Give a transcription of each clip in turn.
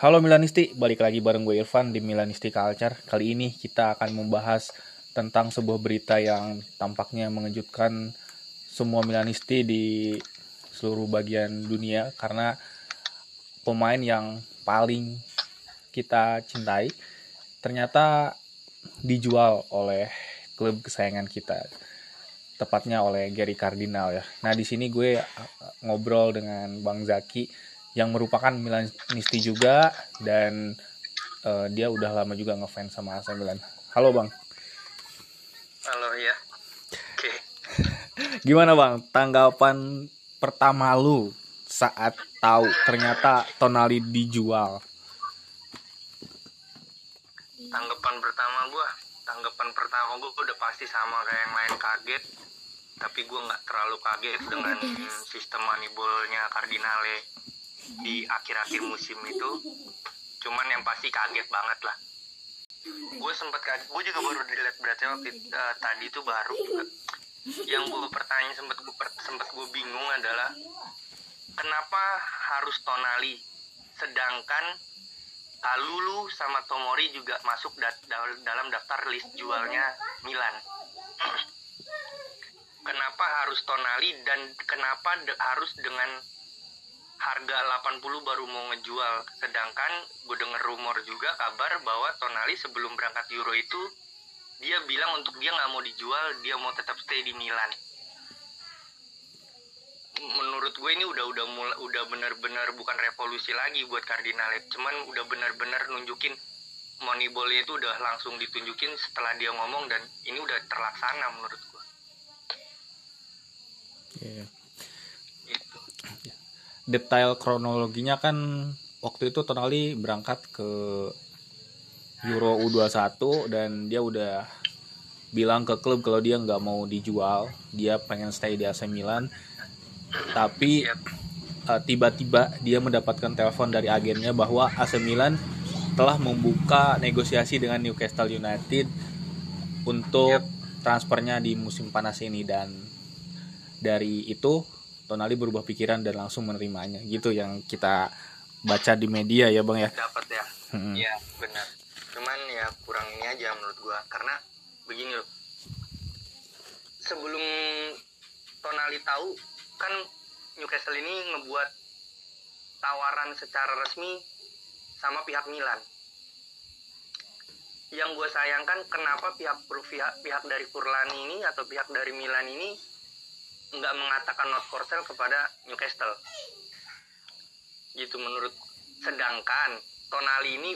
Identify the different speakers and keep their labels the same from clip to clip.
Speaker 1: Halo Milanisti, balik lagi bareng gue Irfan di Milanisti Culture. Kali ini kita akan membahas tentang sebuah berita yang tampaknya mengejutkan semua Milanisti di seluruh bagian dunia karena pemain yang paling kita cintai ternyata dijual oleh klub kesayangan kita tepatnya oleh Gary Cardinal ya. Nah di sini gue ngobrol dengan Bang Zaki yang merupakan Milanisti juga dan uh, dia udah lama juga ngefans sama AC Milan. Halo bang.
Speaker 2: Halo ya. Oke. Okay.
Speaker 1: Gimana bang tanggapan pertama lu saat tahu ternyata Tonali dijual?
Speaker 2: Tanggapan pertama gua, tanggapan pertama gua udah pasti sama kayak yang lain kaget. Tapi gue nggak terlalu kaget dengan sistem moneyballnya Cardinale di akhir-akhir musim itu cuman yang pasti kaget banget lah. Gue sempat kaget gue juga baru dilihat berarti waktu uh, tadi itu baru juga. Yang gue pertanyaan sempat gue sempat gue bingung adalah kenapa harus Tonali? Sedangkan Kalulu sama Tomori juga masuk da dalam daftar list jualnya Milan. Kenapa harus Tonali dan kenapa harus dengan harga 80 baru mau ngejual. Sedangkan gue denger rumor juga kabar bahwa Tonali sebelum berangkat Euro itu dia bilang untuk dia nggak mau dijual dia mau tetap stay di Milan. Menurut gue ini udah udah mulai udah benar-benar bukan revolusi lagi buat Cardinal cuman udah benar-benar nunjukin Moneyball itu udah langsung ditunjukin setelah dia ngomong dan ini udah terlaksana menurut gue.
Speaker 1: Yeah detail kronologinya kan waktu itu Tonali berangkat ke Euro U21 dan dia udah bilang ke klub kalau dia nggak mau dijual, dia pengen stay di AC Milan. Tapi uh, tiba-tiba dia mendapatkan telepon dari agennya bahwa AC Milan telah membuka negosiasi dengan Newcastle United untuk transfernya di musim panas ini. Dan dari itu Tonali berubah pikiran dan langsung menerimanya gitu yang kita baca di media ya bang ya.
Speaker 2: Dapat ya. Hmm. ya benar. Cuman ya kurang ini aja menurut gua karena begini loh. Sebelum Tonali tahu kan Newcastle ini ngebuat tawaran secara resmi sama pihak Milan. Yang gue sayangkan kenapa pihak pihak pihak dari Furlani ini atau pihak dari Milan ini nggak mengatakan not for sale kepada Newcastle. Gitu menurut sedangkan Tonali ini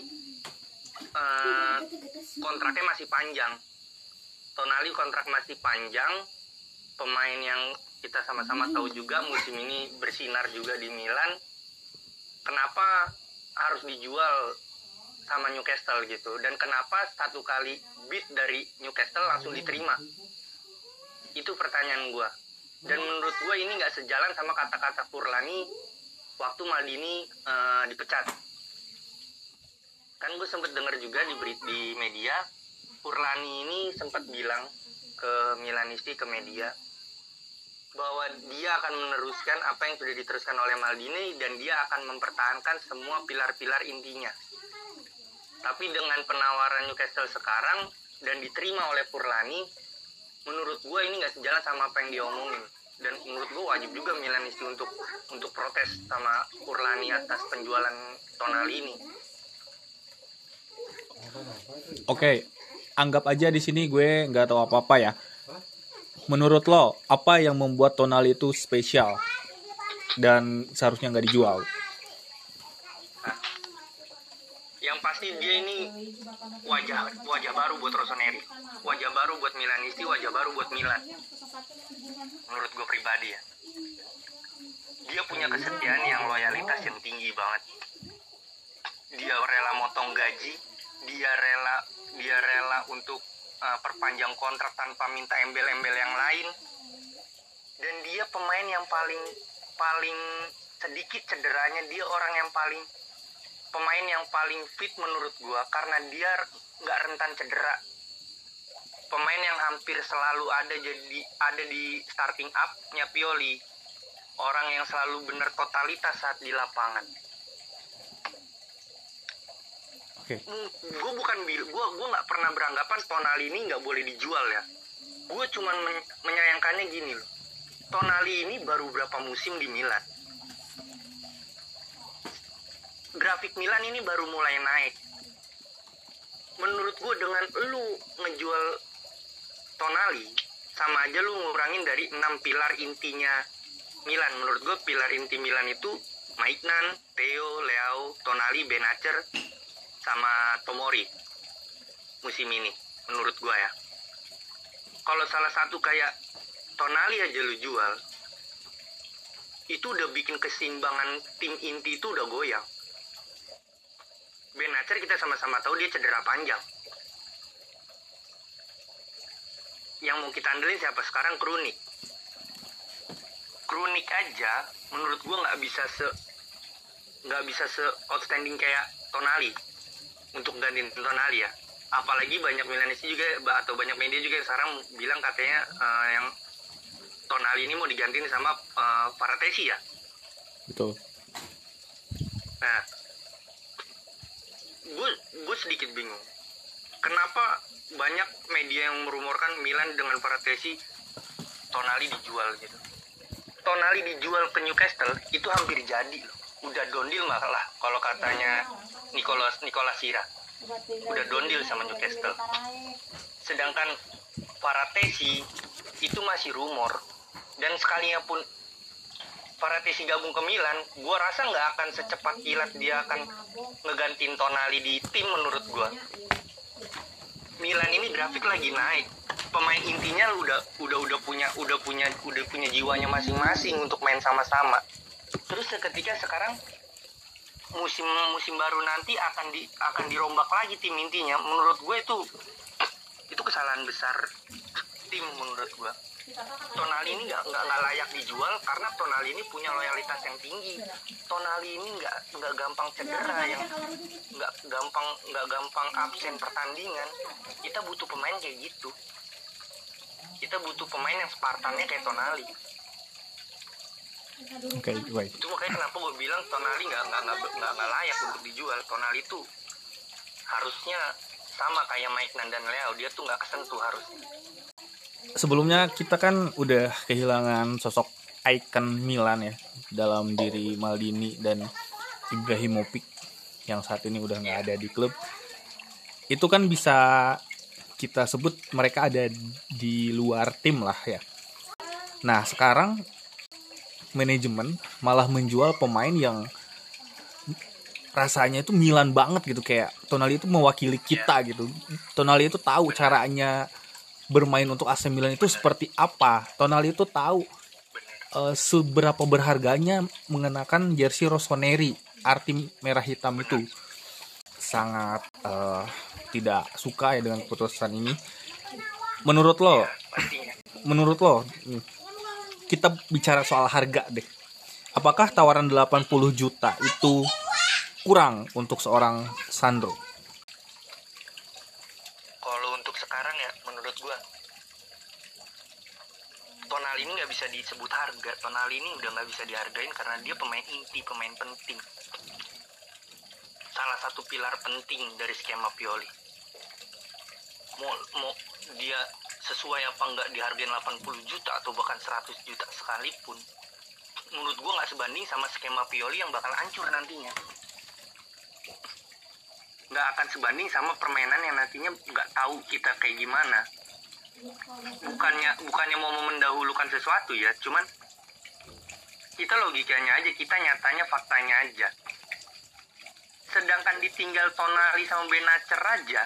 Speaker 2: uh, kontraknya masih panjang. Tonali kontrak masih panjang. Pemain yang kita sama-sama tahu juga musim ini bersinar juga di Milan. Kenapa harus dijual sama Newcastle gitu? Dan kenapa satu kali bid dari Newcastle langsung diterima? Itu pertanyaan gue dan menurut gue ini nggak sejalan sama kata-kata Furlani waktu Maldini uh, dipecat kan gue sempet denger juga di di media Furlani ini sempat bilang ke Milanisti ke media bahwa dia akan meneruskan apa yang sudah diteruskan oleh Maldini dan dia akan mempertahankan semua pilar-pilar intinya. Tapi dengan penawaran Newcastle sekarang dan diterima oleh Furlani, menurut gue ini nggak sejalan sama apa yang diomongin dan menurut gue wajib juga Milanisti untuk untuk protes sama Kurlani atas penjualan Tonali ini.
Speaker 1: Oke, anggap aja di sini gue nggak tahu apa apa ya. Menurut lo, apa yang membuat Tonali itu spesial dan seharusnya nggak dijual?
Speaker 2: Yang pasti dia ini wajah wajah baru buat Rossoneri. Wajah baru buat Milanisti wajah baru buat Milan. Menurut gue pribadi ya. Dia punya kesetiaan yang loyalitas yang tinggi banget. Dia rela motong gaji dia rela dia rela untuk uh, perpanjang kontrak tanpa minta embel-embel yang lain. Dan dia pemain yang paling paling sedikit cederanya dia orang yang paling pemain yang paling fit menurut gue karena dia nggak rentan cedera. Pemain yang hampir selalu ada jadi ada di starting up-nya Pioli. Orang yang selalu benar totalitas saat di lapangan.
Speaker 1: Oke.
Speaker 2: gue bukan bil gue gue nggak pernah beranggapan Tonali ini nggak boleh dijual ya. Gue cuman men- menyayangkannya gini loh. Tonali ini baru berapa musim di Milan grafik Milan ini baru mulai naik. Menurut gue dengan lu ngejual Tonali sama aja lu ngurangin dari enam pilar intinya Milan. Menurut gue pilar inti Milan itu Maignan, Theo, Leao, Tonali, Benacer, sama Tomori musim ini menurut gua ya. Kalau salah satu kayak Tonali aja lu jual itu udah bikin keseimbangan tim inti itu udah goyang Benacer kita sama-sama tahu dia cedera panjang. Yang mau kita andelin siapa sekarang? Kronik Kronik aja menurut gua nggak bisa se nggak bisa se outstanding kayak Tonali. Untuk gantiin Tonali ya. Apalagi banyak Milanisti juga atau banyak media juga yang sekarang bilang katanya eh, yang Tonali ini mau digantiin sama eh, Paratesi ya?
Speaker 1: Betul.
Speaker 2: nah gue gue sedikit bingung. Kenapa banyak media yang merumorkan Milan dengan Paratesi Tonali dijual gitu. Tonali dijual ke Newcastle itu hampir jadi loh. Udah dondil malah kalau katanya Nicolas Nicolas Sira.
Speaker 3: Udah dondil sama Newcastle.
Speaker 2: sedangkan Paratesi itu masih rumor. Dan sekalinya pun Paratesi gabung ke Milan gua rasa nggak akan secepat kilat dia akan ngegantiin Tonali di tim menurut gua. Milan ini grafik lagi naik. Pemain intinya udah udah udah punya udah punya udah punya jiwanya masing-masing untuk main sama-sama. Terus seketika sekarang musim musim baru nanti akan di akan dirombak lagi tim intinya. Menurut gue itu itu kesalahan besar tim menurut gue Tonali ini nggak nggak nggak layak dijual karena Tonali ini punya loyalitas yang tinggi. Tonali ini nggak nggak gampang cedera yang nggak gampang nggak gampang absen pertandingan. Kita butuh pemain kayak gitu. Kita butuh pemain yang Spartannya kayak Tonali.
Speaker 1: Oke, baik.
Speaker 2: itu makanya kenapa gue bilang Tonali nggak nggak nggak layak untuk dijual. Tonali itu harusnya sama kayak Mike Nan dan Leo. Dia tuh nggak kesentuh harusnya
Speaker 1: Sebelumnya kita kan udah kehilangan sosok ikon Milan ya dalam diri Maldini dan Ibrahimovic yang saat ini udah nggak ada di klub. Itu kan bisa kita sebut mereka ada di luar tim lah ya. Nah sekarang manajemen malah menjual pemain yang rasanya itu Milan banget gitu kayak Tonali itu mewakili kita gitu. Tonali itu tahu caranya bermain untuk AC Milan itu seperti apa. Tonali itu tahu eh, seberapa berharganya mengenakan jersey Rossoneri arti merah hitam itu. Sangat eh, tidak suka ya dengan keputusan ini. Menurut lo, menurut lo nih, kita bicara soal harga deh. Apakah tawaran 80 juta itu kurang untuk seorang Sandro?
Speaker 2: kalau untuk sekarang ya menurut gua Tonali ini nggak bisa disebut harga. Tonali ini udah nggak bisa dihargain karena dia pemain inti pemain penting. Salah satu pilar penting dari skema Pioli. Mau mau dia sesuai apa nggak dihargain 80 juta atau bahkan 100 juta sekalipun menurut gua nggak sebanding sama skema Pioli yang bakal hancur nantinya. Nggak akan sebanding sama permainan yang nantinya nggak tahu kita kayak gimana bukannya bukannya mau mendahulukan sesuatu ya cuman kita logikanya aja kita nyatanya faktanya aja. Sedangkan ditinggal Tonali sama Benacer aja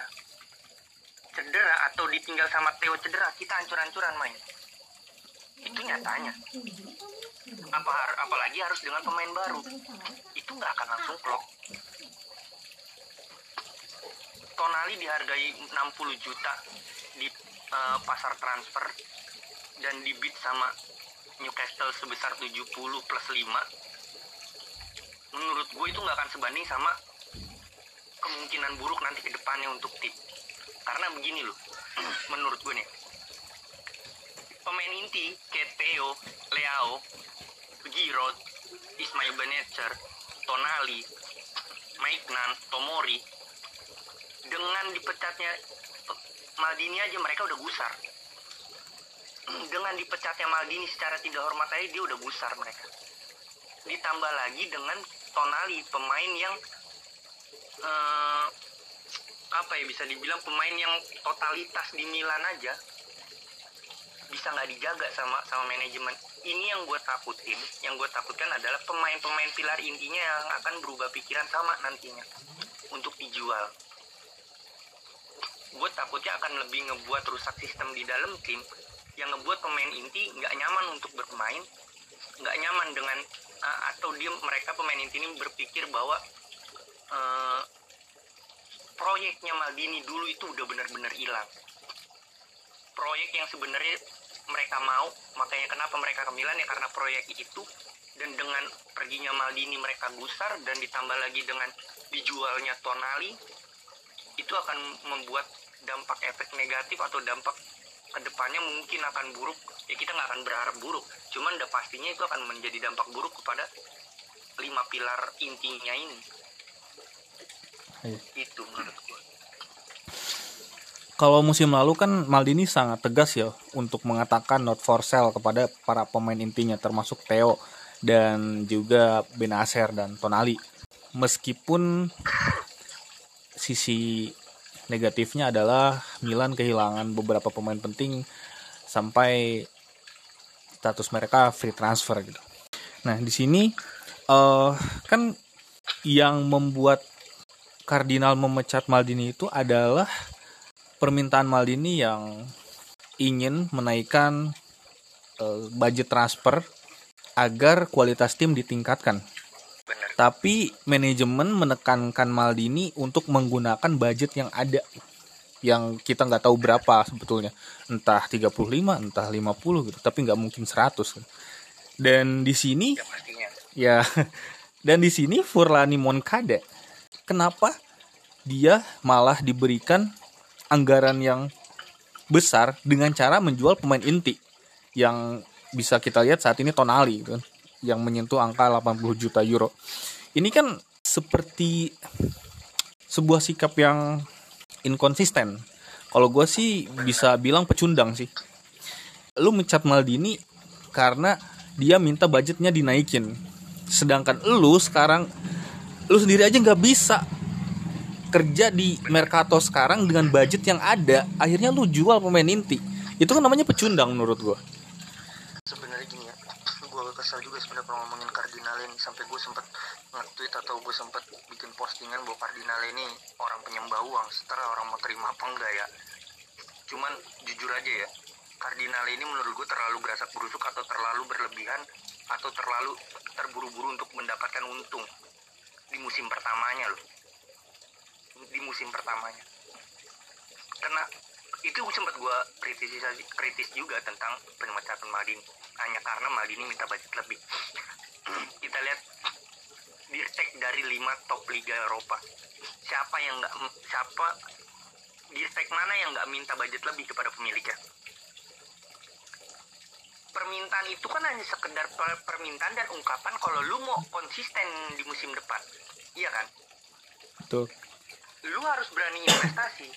Speaker 2: cedera atau ditinggal sama Theo cedera kita hancur-hancuran main. Itu nyatanya. Apa apalagi harus dengan pemain baru. Itu nggak akan langsung klop. Tonali dihargai 60 juta eh, pasar transfer dan dibid sama Newcastle sebesar 70 plus 5 menurut gue itu nggak akan sebanding sama kemungkinan buruk nanti ke depannya untuk tim. Karena begini loh menurut gue nih pemain inti kayak Theo, Leao, Giroud, Ismail Benecer, Tonali, Maignan, Tomori dengan dipecatnya Maldini aja mereka udah gusar. Dengan dipecatnya Maldini secara tidak hormat aja dia udah gusar mereka. Ditambah lagi dengan Tonali pemain yang eh, apa ya bisa dibilang pemain yang totalitas di Milan aja. Bisa nggak dijaga sama sama manajemen. Ini yang gue takutin. Yang gue takutkan adalah pemain-pemain pilar intinya yang akan berubah pikiran sama nantinya. Untuk dijual gue takutnya akan lebih ngebuat rusak sistem di dalam tim yang ngebuat pemain inti nggak nyaman untuk bermain nggak nyaman dengan uh, atau dia mereka pemain inti ini berpikir bahwa uh, proyeknya Maldini dulu itu udah benar-benar hilang. Proyek yang sebenarnya mereka mau makanya kenapa mereka ke Milan ya karena proyek itu dan dengan perginya Maldini mereka gusar dan ditambah lagi dengan dijualnya Tonali itu akan membuat dampak efek negatif atau dampak ke depannya mungkin akan buruk ya kita nggak akan berharap buruk cuman udah pastinya itu akan menjadi dampak buruk kepada lima pilar intinya ini
Speaker 1: Iya.
Speaker 2: itu menurut gue
Speaker 1: Kalau musim lalu kan Maldini sangat tegas ya untuk mengatakan not for sale kepada para pemain intinya termasuk Theo dan juga Benacer dan Tonali. Meskipun sisi negatifnya adalah Milan kehilangan beberapa pemain penting sampai status mereka free transfer gitu. Nah, di sini eh kan yang membuat Kardinal memecat Maldini itu adalah permintaan Maldini yang ingin menaikkan eh, budget transfer agar kualitas tim ditingkatkan.
Speaker 2: Bener.
Speaker 1: Tapi manajemen menekankan Maldini untuk menggunakan budget yang ada yang kita nggak tahu berapa sebetulnya. Entah 35 entah 50 gitu tapi nggak mungkin 100 dan di sini
Speaker 2: ya
Speaker 1: Ya, dan di sini Furlani Moncada, kenapa dia malah diberikan anggaran yang besar dengan cara menjual pemain inti yang bisa kita lihat saat ini Tonali gitu kan, yang menyentuh angka 80 juta euro. Ini kan seperti sebuah sikap yang inkonsisten. Kalau gue sih bisa bilang pecundang sih. Lu mencat Maldini karena dia minta budgetnya dinaikin sedangkan lu sekarang lu sendiri aja nggak bisa kerja di Mercato sekarang dengan budget yang ada akhirnya lu jual pemain inti itu kan namanya pecundang menurut gua
Speaker 2: sebenarnya gini ya gue kesel juga sebenarnya kalau ngomongin kardinal ini. Sampai gue sempet nge-tweet atau gue sempet bikin postingan bahwa kardinal ini orang penyembah uang. Setelah orang mau terima apa enggak ya? Cuman jujur aja ya kardinal ini menurut gue terlalu gerasak berusuk atau terlalu berlebihan atau terlalu terburu-buru untuk mendapatkan untung di musim pertamanya loh. Di musim pertamanya. Karena itu sempat gue kritis juga tentang pemecatan Maldini hanya karena Maldini minta budget lebih. Kita lihat. Dirtek dari lima top liga Eropa. Siapa yang nggak siapa dirtek mana yang nggak minta budget lebih kepada pemiliknya? Permintaan itu kan hanya sekedar per- permintaan dan ungkapan kalau lu mau konsisten di musim depan. Iya kan?
Speaker 1: Tuh
Speaker 2: lu harus berani investasi.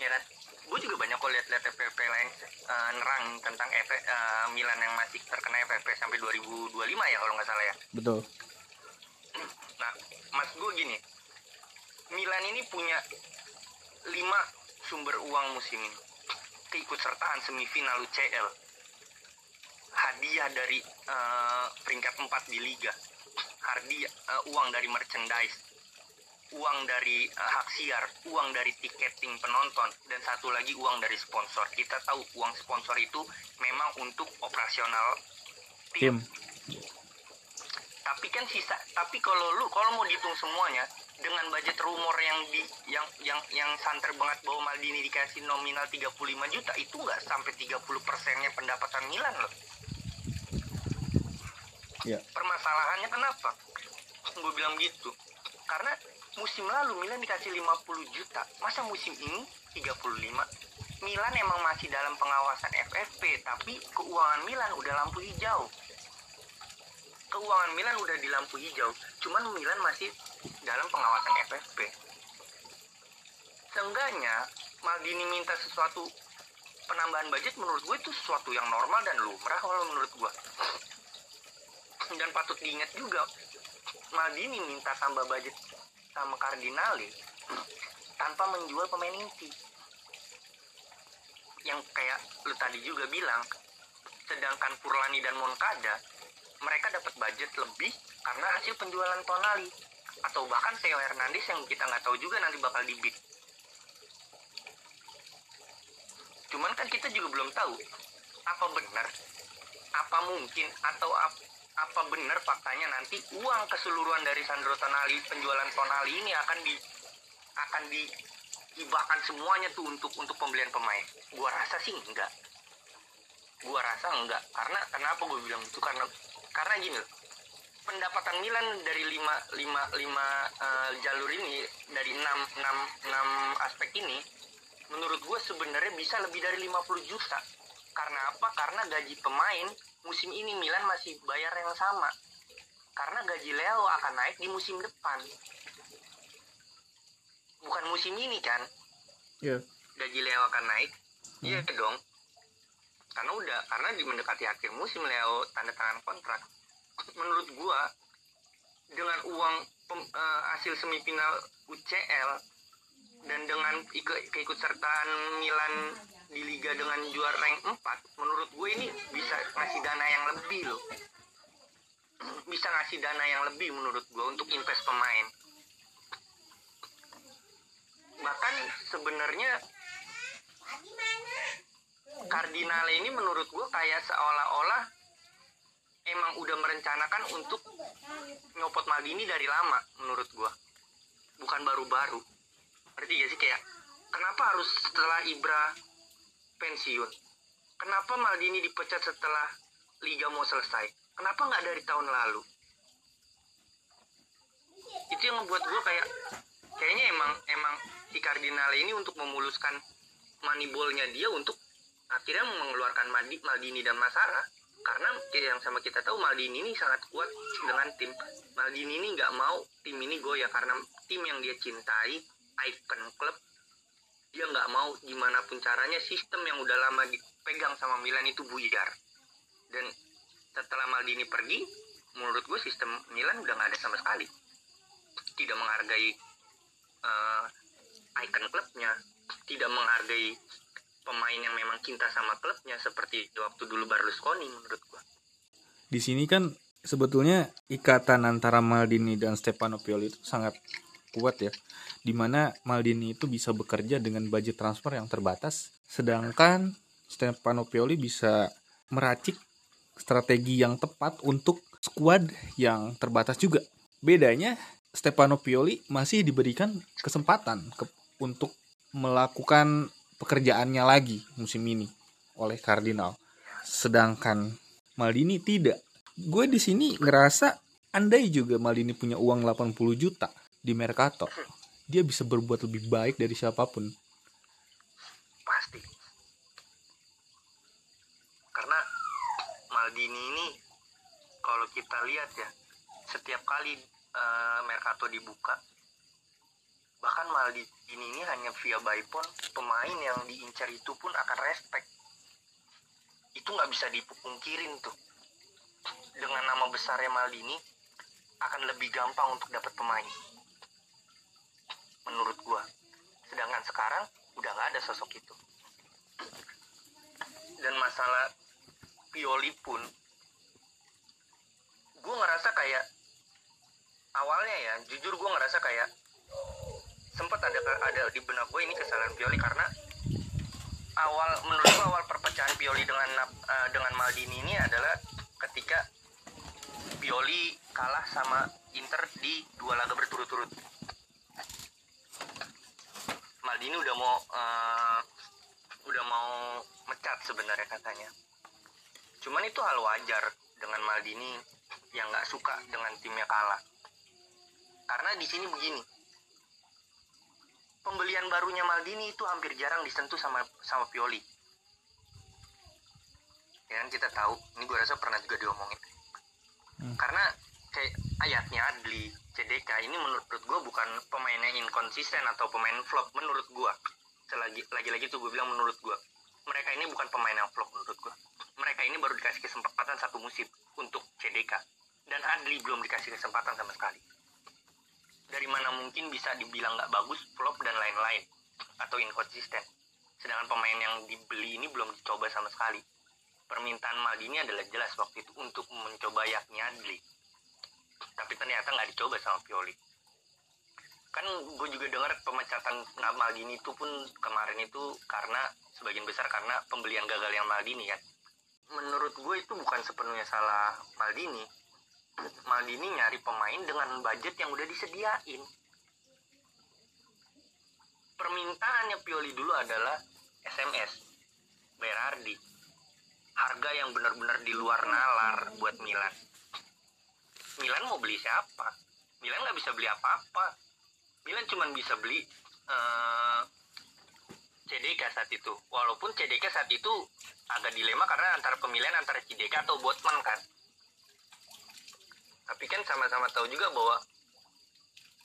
Speaker 2: Ya kan gue juga banyak kok lihat-lihat FPP lain eh, nerang tentang F, eh, Milan yang masih terkena FPP sampai 2025 ya kalau nggak salah ya.
Speaker 1: Betul.
Speaker 2: Nah mas gue gini. Milan ini punya lima sumber uang musim ini. Keikutsertaan semifinal UCL hadiah dari eh, peringkat 4 di liga. Hadiah eh, uang dari merchandise uang dari eh, hak siar uang dari tiketing penonton dan satu lagi uang dari sponsor. Kita tahu uang sponsor itu memang untuk operasional tim.
Speaker 1: Tim.
Speaker 2: Tapi kan sisa tapi kalau lu kalau mau dihitung semuanya dengan budget rumor yang di yang yang yang santer banget bahwa Maldini dikasih nominal 35 juta itu nggak sampai 30 persennya pendapatan Milan loh.
Speaker 1: Ya.
Speaker 2: Permasalahannya kenapa? Gue bilang gitu. Karena musim lalu Milan dikasih 50 juta. Masa musim ini? 35 Milan emang masih dalam pengawasan FFP tapi keuangan Milan udah lampu hijau. Keuangan Milan udah di lampu hijau cuman Milan masih dalam pengawasan FFP seenggaknya Maldini minta sesuatu penambahan budget menurut gue itu sesuatu yang normal dan lumrah kalau menurut gue. Dan patut diingat juga Maldini minta tambah budget sama Cardinale tanpa menjual pemain inti. Yang kayak lu tadi juga bilang sedangkan Furlani dan Moncada mereka dapat budget lebih karena hasil penjualan Tonali. Atau bahkan Theo Hernandez yang kita nggak tahu juga nanti bakal dibit. Cuman kan kita juga belum tahu apa benar apa mungkin atau ap- apa benar faktanya nanti uang keseluruhan dari Sandro Tonali penjualan Tonali ini akan di akan dihibahkan semuanya tuh untuk untuk pembelian pemain? Gua rasa sih enggak. Gua rasa enggak. Karena kenapa gue bilang itu? Karena karena gini loh. Pendapatan Milan dari lima lima lima eh, jalur ini dari enam enam enam aspek ini menurut gue sebenarnya bisa lebih dari 50 juta. Karena apa? Karena gaji pemain musim ini Milan masih bayar yang sama. Karena gaji Leo akan naik di musim depan. Bukan musim ini kan?
Speaker 1: Iya.
Speaker 2: gaji Leo akan naik? Iya dong. Karena udah karena di mendekati akhir musim Leo tanda tangan kontrak. Menurut gua dengan uang pem- eh, hasil semifinal UCL dan dengan ike- keikutsertaan Milan di liga dengan juara rank 4 menurut gue ini bisa ngasih dana yang lebih loh. Bisa ngasih dana yang lebih menurut gue untuk invest pemain. Bahkan sebenarnya Cardinale ini menurut gue kayak seolah-olah emang udah merencanakan untuk nyopot Maldini dari lama menurut gue. Bukan baru-baru. Ngerti gak sih? Kayak kenapa harus setelah Ibra pensiun. Kenapa Maldini dipecat setelah Liga mau selesai? Kenapa nggak dari tahun lalu? Itu yang membuat gue kayak kayaknya emang emang si Cardinale ini untuk memuluskan moneyballnya dia untuk akhirnya mengeluarkan Maldini dan Masara karena kayak yang sama kita tahu Maldini ini sangat kuat dengan tim. Maldini ini nggak mau tim ini goyah karena tim yang dia cintai icon klub dia nggak mau gimana pun caranya sistem yang udah lama dipegang sama Milan itu buyar dan setelah Maldini pergi menurut gue sistem Milan udah nggak ada sama sekali tidak menghargai eh, icon klubnya tidak menghargai pemain yang memang cinta sama klubnya seperti waktu dulu Berlusconi menurut gua.
Speaker 1: Di sini kan sebetulnya ikatan antara Maldini dan Stefano Pioli itu sangat kuat ya. Di mana Maldini itu bisa bekerja dengan budget transfer yang terbatas, sedangkan Stefano Pioli bisa meracik strategi yang tepat untuk skuad yang terbatas juga. Bedanya Stefano Pioli masih diberikan kesempatan ke- untuk melakukan pekerjaannya lagi musim ini oleh Cardinal. Sedangkan Maldini tidak. Gue di sini ngerasa andai juga Maldini punya uang 80 juta di Mercato, dia bisa berbuat lebih baik dari siapa pun.
Speaker 2: Pasti. Karena Maldini ini kalau kita lihat ya, setiap kali eh, Mercato dibuka bahkan Maldini ini hanya via bypon pemain yang diincar itu pun akan respect itu nggak bisa dipungkirin tuh dengan nama besarnya Maldini akan lebih gampang untuk dapat pemain menurut gua sedangkan sekarang udah nggak ada sosok itu dan masalah Pioli pun gue ngerasa kayak awalnya ya jujur gue ngerasa kayak sempat ada ada di benak gue ini kesalahan Pioli karena awal menurut gue awal perpecahan Pioli dengan eh, dengan Maldini ini adalah ketika Pioli kalah sama Inter di dua laga berturut-turut. Maldini udah mau eh, udah mau mecat sebenarnya katanya. Cuman itu hal wajar dengan Maldini yang nggak suka dengan timnya kalah. Karena di sini begini, pembelian barunya Maldini itu hampir jarang disentuh sama sama Pioli. Ya kan kita tahu, ini gue rasa pernah juga diomongin.
Speaker 1: Hmm.
Speaker 2: Karena kayak ayatnya Adli, CDK ini menurut gue bukan pemain yang inkonsisten atau pemain flop menurut gue selagi lagi-lagi tuh gue bilang menurut gue mereka ini bukan pemain yang flop menurut gue mereka ini baru dikasih kesempatan satu musim untuk CDK dan Adli belum dikasih kesempatan sama sekali. Dari mana mungkin bisa dibilang nggak bagus flop dan lain-lain. Atau inkonsisten sedangkan pemain yang dibeli ini belum dicoba sama sekali. Permintaan Maldini adalah jelas waktu itu untuk mencoba yakni Adli tapi ternyata nggak dicoba sama Pioli. Kan gue juga dengar pemecatan Maldini itu pun kemarin itu karena sebagian besar karena pembelian gagal yang Maldini kan menurut gue itu bukan sepenuhnya salah Maldini. Maldini nyari pemain dengan budget yang udah disediain. Permintaannya Pioli dulu adalah SMS Berardi. Harga yang benar-benar di luar nalar buat Milan Milan mau beli siapa? Milan nggak bisa beli apa-apa. Milan cuma bisa beli uh, eh, CDK saat itu. Walaupun CDK saat itu agak dilema karena antara pemilihan antara CDK atau Botman kan. Tapi kan sama-sama tahu juga bahwa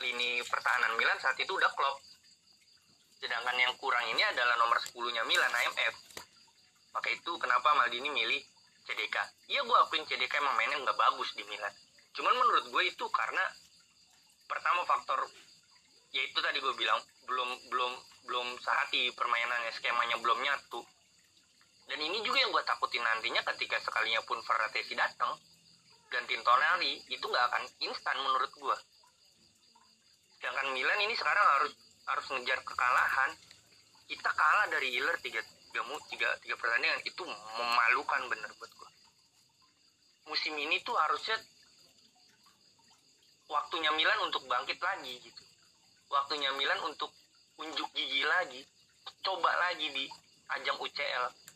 Speaker 2: lini pertahanan Milan saat itu udah klop. Sedangkan yang kurang ini adalah nomor 10 nya Milan AMF maka itu kenapa Maldini milih CDK iya gue akuin CDK emang mainnya nggak bagus di Milan cuman menurut gue itu karena pertama faktor yaitu tadi gue bilang belum belum belum sehati permainannya skemanya belum nyatu. Dan ini juga yang gue takutin nantinya ketika sekalinya pun Ferratesi datang dan Tintonelli itu nggak akan instan menurut gue sedangkan Milan ini sekarang harus harus ngejar kekalahan. Kita kalah dari Iler tiga tiga tiga tiga pertandingan itu memalukan bener buat gue musim ini tuh harusnya waktunya Milan untuk bangkit lagi gitu. Waktunya Milan untuk unjuk gigi lagi. Coba lagi di ajang UCL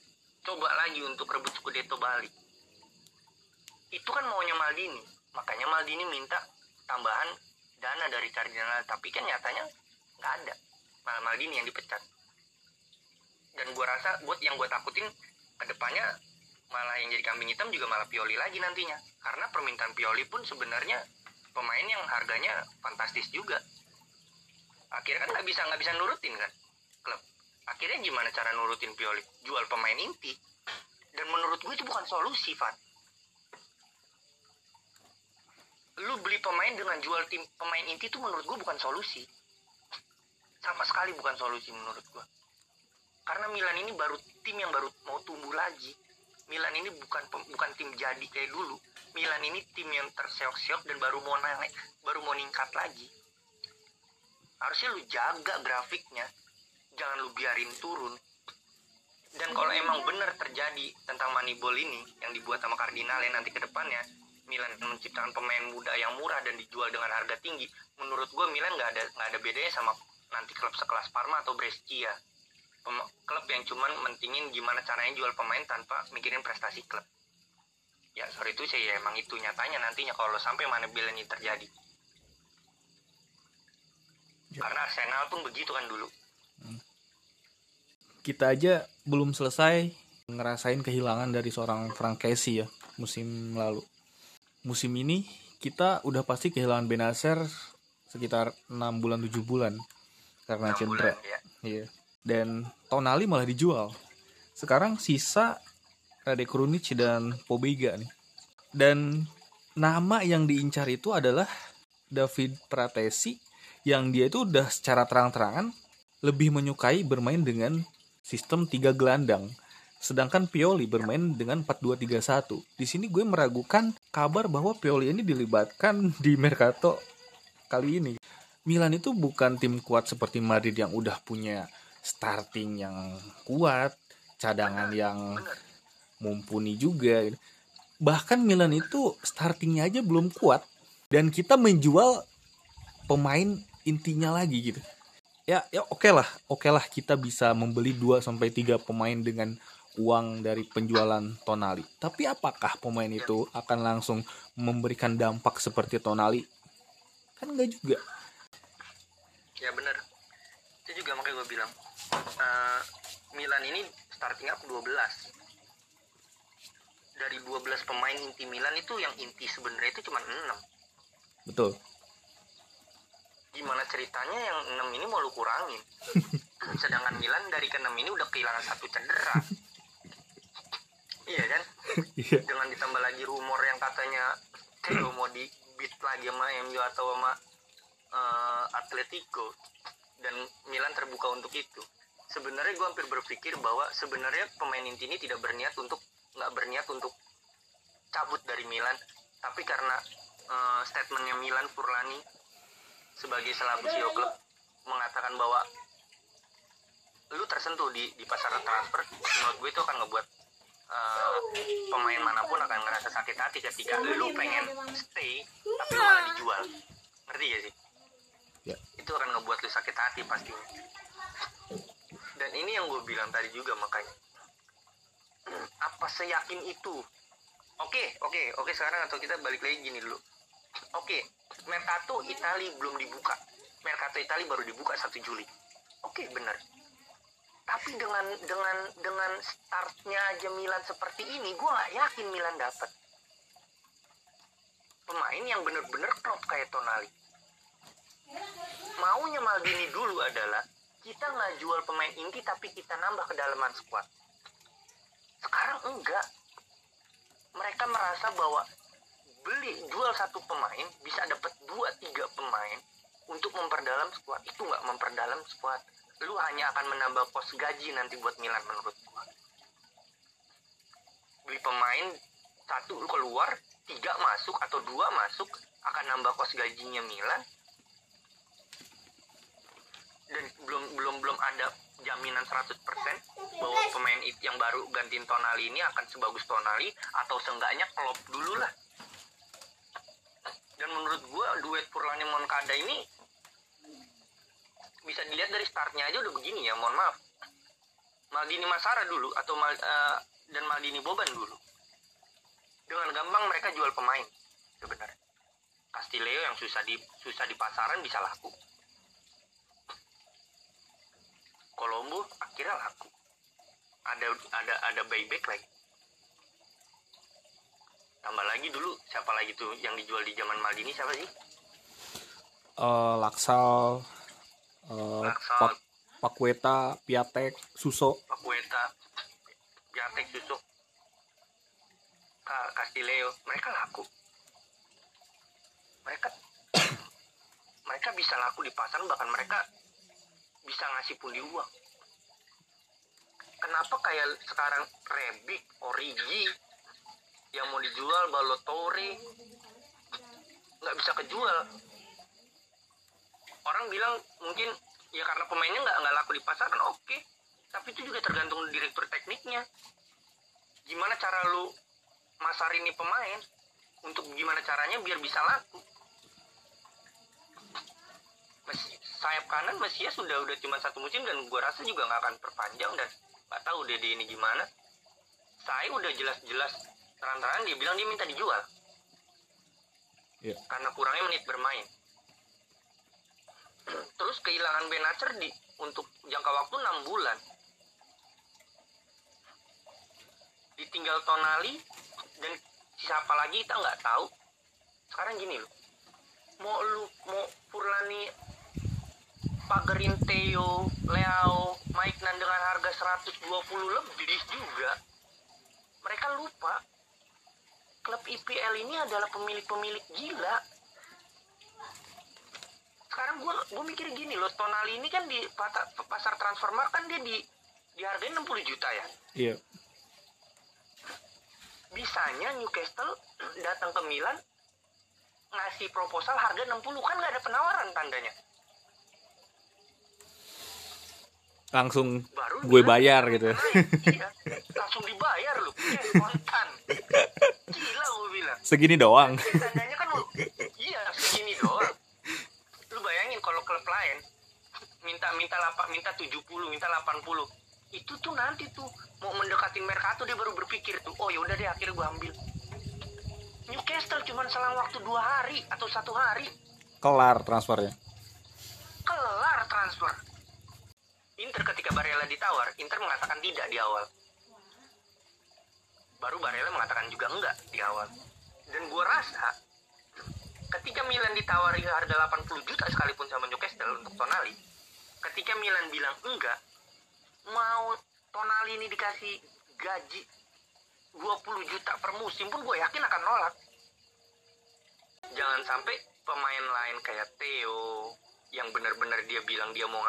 Speaker 2: coba lagi untuk rebut Scudetto balik. Itu kan maunya Maldini. Makanya Maldini minta tambahan dana dari Cardinal tapi kan nyatanya nggak ada. Malah Maldini yang dipecat. Dan gue rasa buat yang gue takutin ke depannya malah yang jadi kambing hitam juga malah Pioli lagi nantinya. Karena permintaan Pioli pun sebenarnya pemain yang harganya fantastis juga. Akhirnya kan nggak bisa nggak bisa nurutin kan klub. Akhirnya gimana cara nurutin Pioli? Jual pemain inti. Dan menurut gue itu bukan solusi Van lu beli pemain dengan jual tim pemain inti itu menurut gue bukan solusi. Sama sekali bukan solusi menurut gue karena Milan ini baru tim yang baru mau tumbuh lagi. Milan ini bukan bukan tim jadi kayak dulu Milan ini tim yang terseok-seok dan baru mau naik, baru mau ningkat lagi. Harusnya lu jaga grafiknya, jangan lu biarin turun. Dan kalau emang benar terjadi tentang Moneyball ini yang dibuat sama Cardinale nanti ke depannya, Milan menciptakan pemain muda yang murah dan dijual dengan harga tinggi, menurut gue Milan nggak ada nggak ada bedanya sama nanti klub sekelas Parma atau Brescia. klub yang cuman mentingin gimana caranya jual pemain tanpa mikirin prestasi klub ya sorry itu sih ya emang itu nyatanya nantinya kalau sampai mana bila ini terjadi ya. karena Arsenal pun begitu kan dulu hmm.
Speaker 1: kita aja belum selesai ngerasain kehilangan dari seorang Frank Casey ya musim lalu musim ini kita udah pasti kehilangan Benacer sekitar 6 bulan 7 bulan karena cedera ya. iya dan Tonali malah dijual sekarang sisa Rade Krunic dan Pobega nih. Dan nama yang diincar itu adalah David Pratesi yang dia itu udah secara terang-terangan lebih menyukai bermain dengan sistem tiga gelandang. Sedangkan Pioli bermain dengan 4-2-3-1. Di sini gue meragukan kabar bahwa Pioli ini dilibatkan di Mercato kali ini. Milan itu bukan tim kuat seperti Madrid yang udah punya starting yang kuat, cadangan yang mumpuni juga bahkan Milan itu startingnya aja belum kuat dan kita menjual pemain intinya lagi gitu. Ya ya oke okay lah oke okay lah kita bisa membeli 2 sampai tiga pemain dengan uang dari penjualan Tonali. Tapi apakah pemain itu akan langsung memberikan dampak seperti Tonali? Kan enggak juga.
Speaker 2: Ya benar. Itu juga makanya gue bilang uh, Milan ini starting up 12 dari 12 pemain inti Milan itu yang inti sebenarnya itu cuma 6
Speaker 1: betul.
Speaker 2: Gimana ceritanya yang 6 ini mau lu kurangin? Sedangkan Milan dari ke 6 ini udah kehilangan satu cedera. Iya kan?
Speaker 1: Iya.
Speaker 2: dengan ditambah lagi rumor yang katanya Theo mau di beat lagi sama MU atau sama eh, Atletico. Dan Milan terbuka untuk itu. Sebenarnya gue hampir berpikir bahwa sebenarnya pemain inti ini tidak berniat untuk nggak berniat untuk cabut dari Milan tapi karena eh, statementnya Milan Furlani sebagai selaku CEO klub mengatakan bahwa lu tersentuh di di pasar transfer menurut gue itu akan ngebuat eh, pemain mana pun akan ngerasa sakit hati ketika lu pengen stay tapi lu malah dijual. Ngerti gak sih?
Speaker 1: Ya.
Speaker 2: itu akan ngebuat lu sakit hati pastinya. Dan ini yang gue bilang tadi juga makanya apa seyakin itu? Oke oke oke sekarang atau kita balik lagi gini dulu. Oke Mercato Itali belum dibuka. Mercato Itali baru dibuka 1 Juli. Oke benar. Tapi dengan dengan dengan startnya aja Milan seperti ini gue nggak yakin Milan dapat. Pemain yang bener-bener klop kayak Tonali. Maunya Maldini dulu adalah kita nggak jual pemain inti tapi kita nambah kedalaman squad sekarang enggak. Mereka merasa bahwa beli jual satu pemain bisa dapat dua tiga pemain untuk memperdalam squad. Itu nggak memperdalam squad. Lu hanya akan menambah pos gaji nanti buat Milan menurut gua. Beli pemain satu lu keluar tiga masuk atau dua masuk akan nambah kos gajinya Milan dan belum belum belum ada jaminan 100% bahwa pemain it- yang baru gantiin Tonali ini akan sebagus Tonali atau seenggaknya klop dulu lah. Dan menurut gua duet Furlani Moncada ini bisa dilihat dari startnya aja udah begini ya mohon maaf. Maldini Masara dulu atau Mal- eh, dan Maldini Boban dulu. Dengan gampang mereka jual pemain sebenarnya. Castileo yang susah di susah di pasaran bisa laku Colombo akhirnya laku. Ada ada ada buyback lagi. Tambah lagi dulu siapa lagi tuh yang dijual di zaman Maldini siapa sih?
Speaker 1: Eh, Laksal, eh,
Speaker 2: Laksal.
Speaker 1: Pak Pakueta, Piatek, Suso.
Speaker 2: Pakueta Piatek Suso. Ka- Castileo. Mereka laku. Mereka mereka bisa laku di pasar bahkan mereka bisa ngasih pundi uang. Kenapa kayak sekarang Rebic, Origi yang mau dijual Balotelli nggak bisa kejual? Orang bilang mungkin ya karena pemainnya nggak nggak laku di pasaran oke. Tapi itu juga tergantung direktur tekniknya. Gimana cara lu masarin nih pemain? Untuk gimana caranya biar bisa laku Sayap kanan Mesias sudah udah cuma satu musim dan gua rasa juga nggak akan perpanjang dan nggak tahu Dede ini gimana. Saya udah jelas-jelas terang-terangan dia bilang dia minta dijual.
Speaker 1: Iya.
Speaker 2: karena kurangnya menit bermain. Terus kehilangan Benacer di untuk jangka waktu enam bulan. Ditinggal Tonali dan siapa lagi kita nggak tahu. Sekarang gini loh. Mau lu mau Furlani pagerin Theo, Leo, Maiknan dengan harga 120 lebih juga. Mereka lupa klub IPL ini adalah pemilik-pemilik gila. Sekarang gua gua mikir gini loh Tonali ini kan di pasar transfermarkt kan dia di dihargain 60 juta ya?
Speaker 1: Iya.
Speaker 2: bisanya Newcastle datang ke Milan ngasih proposal harga 60 kan nggak ada penawaran tandanya
Speaker 1: Langsung
Speaker 2: baru
Speaker 1: gue bayar gitu.
Speaker 2: iya, langsung dibayar lu kontan. Gila gue bilang.
Speaker 1: Segini doang.
Speaker 2: tandanya kan lu iya segini doang. Lu bayangin kalau klub lain minta minta lapak minta 70 minta 80 itu tuh nanti tuh mau mendekatin Mercato dia baru berpikir tuh oh yaudah deh akhirnya gua ambil. Newcastle cuman selang waktu dua hari atau satu hari.
Speaker 1: Kelar transfernya.
Speaker 2: kelar transfer Inter ketika Barella ditawar Inter mengatakan tidak di awal. Baru Barella mengatakan juga enggak di awal. Dan gua rasa ketika Milan ditawari harga 80 juta sekalipun sama Newcastle untuk Tonali ketika Milan bilang enggak mau Tonali ini dikasih gaji 20 juta per musim pun gue yakin akan nolak. Jangan sampai pemain lain kayak Theo yang benar-benar dia bilang dia mau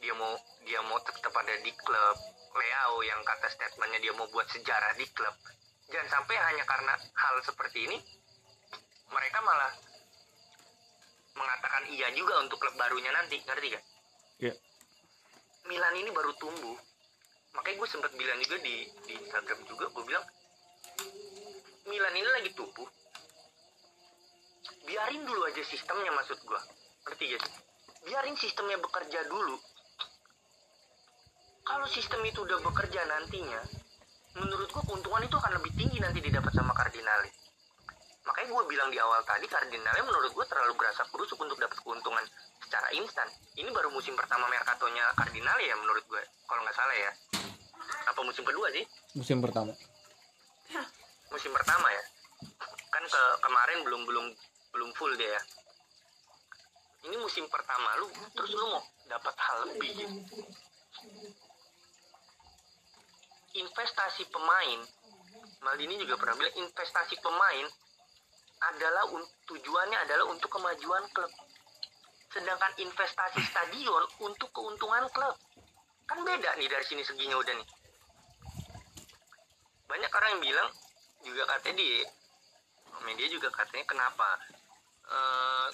Speaker 2: dia mau dia mau tetap ada di klub. Leo yang kata statementnya dia mau buat sejarah di klub. Jangan sampai hanya karena hal seperti ini mereka malah mengatakan iya juga untuk klub barunya nanti. Ngerti gak?
Speaker 1: Iya.
Speaker 2: Milan ini baru tumbuh. Makanya gue sempat bilang juga di di Instagram juga gue bilang Milan ini lagi tumbuh. Biarin dulu aja sistemnya maksud gue ngerti gak sih? biarin sistemnya bekerja dulu kalau sistem itu udah bekerja nantinya menurut gue keuntungan itu akan lebih tinggi nanti didapat sama Cardinale makanya gue bilang di awal tadi Cardinale menurut gue terlalu berasa berusuk untuk dapat keuntungan secara instan. Ini baru musim pertama Mercatonya Cardinale ya menurut gue kalau nggak salah ya. Apa musim kedua sih?
Speaker 1: Musim pertama.
Speaker 2: Musim pertama ya? Kan ke kemarin belum belum belum full dia ya. Ini musim pertama lu terus lu mau dapat hal lebih gitu. Investasi pemain Maldini juga pernah bilang investasi pemain adalah tujuannya adalah untuk kemajuan klub. Sedangkan investasi stadion untuk keuntungan klub. Kan beda nih dari sini seginya udah nih. Banyak orang yang bilang juga katanya di media juga katanya kenapa eh,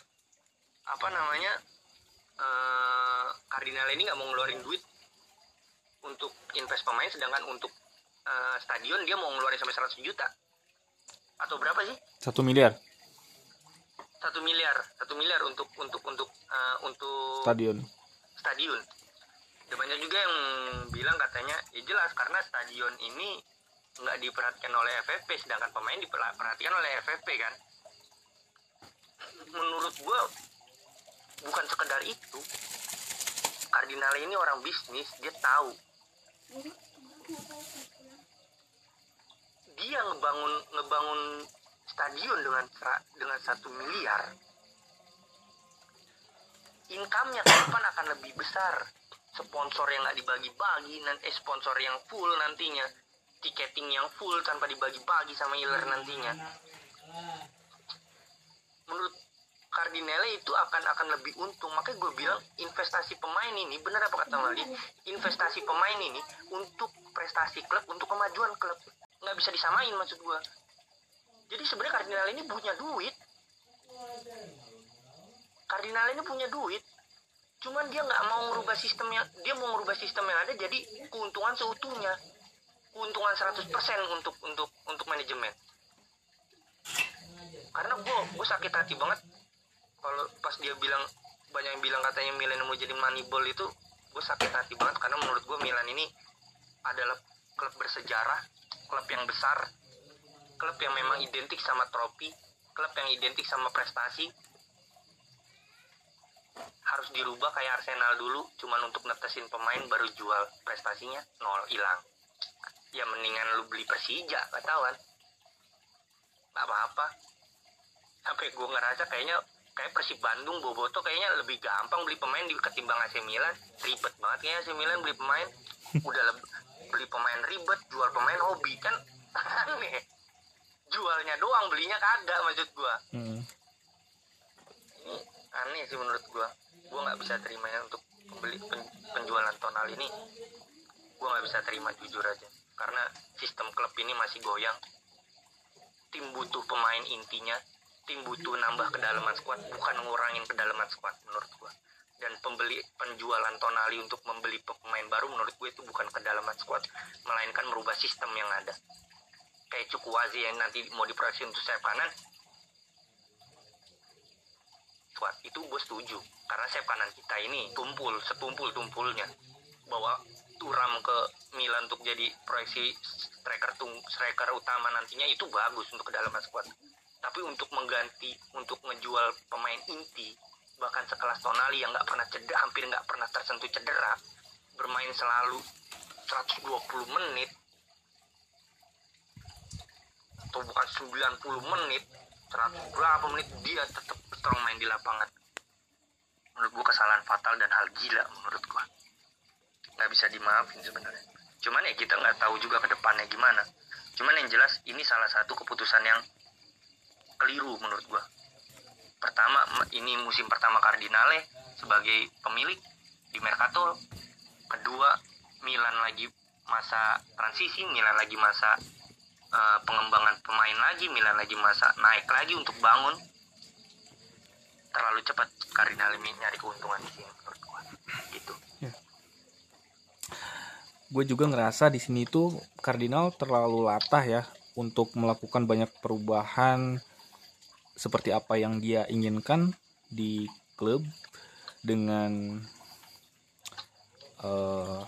Speaker 2: apa namanya eh Cardinal ini nggak mau ngeluarin duit untuk invest pemain sedangkan untuk eh, stadion dia mau ngeluarin sampai 100 juta atau berapa sih
Speaker 1: satu miliar
Speaker 2: satu miliar satu miliar untuk untuk untuk eh, untuk
Speaker 1: stadion
Speaker 2: stadion. Ada banyak juga yang bilang katanya ya jelas karena stadion ini nggak diperhatikan oleh FFP sedangkan pemain diperhatikan oleh FFP kan. Menurut gua bukan sekedar itu. Cardinal ini orang bisnis, dia tahu dia ngebangun ngebangun stadion dengan dengan satu miliar. Income-nya ke akan lebih besar. Sponsor yang nggak dibagi-bagi dan eh, sponsor yang full nantinya. Tiketing yang full tanpa dibagi-bagi sama iler nantinya. Menurut Cardinale itu akan akan lebih untung. Makanya gue bilang investasi pemain ini benar apa kata Maldi investasi pemain ini untuk prestasi klub untuk kemajuan klub. Nggak bisa disamain maksud gue jadi sebenarnya Cardinal ini punya duit. Cardinal ini punya duit. Cuman dia nggak mau merubah sistemnya dia mau merubah sistem yang ada jadi keuntungan seutuhnya. Keuntungan 100% untuk untuk untuk manajemen. Karena gue gue sakit hati banget kalau pas dia bilang banyak yang bilang katanya Milan mau jadi moneyball itu gue sakit hati banget karena menurut gue Milan ini adalah klub bersejarah klub yang besar klub yang memang identik sama trofi klub yang identik sama prestasi. Harus dirubah kayak Arsenal dulu cuman untuk netesin pemain baru jual prestasinya nol hilang. Ya mendingan lu beli Persija Gak apa-apa. Sampai gue ngerasa kayaknya kayak Persib Bandung Boboto kayaknya lebih gampang beli pemain di ketimbang AC Milan. Ribet banget kayaknya AC Milan beli pemain. Udah leb- beli pemain ribet jual pemain hobi kan? Aneh. Jualnya doang belinya kagak maksud gua.
Speaker 1: Hmm.
Speaker 2: ini aneh sih menurut gua. Gua nggak bisa terimanya untuk pembeli pen- penjualan tonal ini. Gua nggak bisa terima jujur aja. Karena sistem klub ini masih goyang. Tim butuh pemain intinya tim butuh nambah kedalaman squad bukan ngurangin kedalaman squad menurut gua. Dan pembeli penjualan tonali untuk membeli pemain baru menurut gue itu bukan kedalaman squad melainkan merubah sistem yang ada. Kayak Cukuwazi yang nanti mau diproyeksi untuk sayap kanan. Squad itu gue setuju. Karena sayap kanan kita ini tumpul setumpul tumpulnya. Bawa Turam ke Milan untuk jadi proyeksi striker tung striker utama nantinya itu bagus untuk kedalaman squad tapi untuk mengganti untuk ngejual pemain inti bahkan sekelas Tonali yang nggak pernah cedera hampir nggak pernah tersentuh cedera bermain selalu 120 menit atau bukan 90 menit 100 berapa menit dia tetap strong main di lapangan. Menurut gua kesalahan fatal dan hal gila menurut gua. Nggak bisa dimaafin sebenarnya. Cuman ya kita nggak tahu juga ke depannya gimana. Cuman yang jelas ini salah satu keputusan yang keliru menurut gua. Pertama ini musim pertama Cardinale sebagai pemilik di Mercato. Kedua Milan lagi masa transisi Milan lagi masa uh, pengembangan pemain lagi Milan lagi masa naik lagi untuk bangun. Terlalu cepat Cardinale nyari keuntungan di sini menurut gua. Gitu.
Speaker 1: Ya. gue juga ngerasa di sini tuh Cardinal terlalu latah ya untuk melakukan banyak perubahan seperti apa yang dia inginkan di klub dengan uh,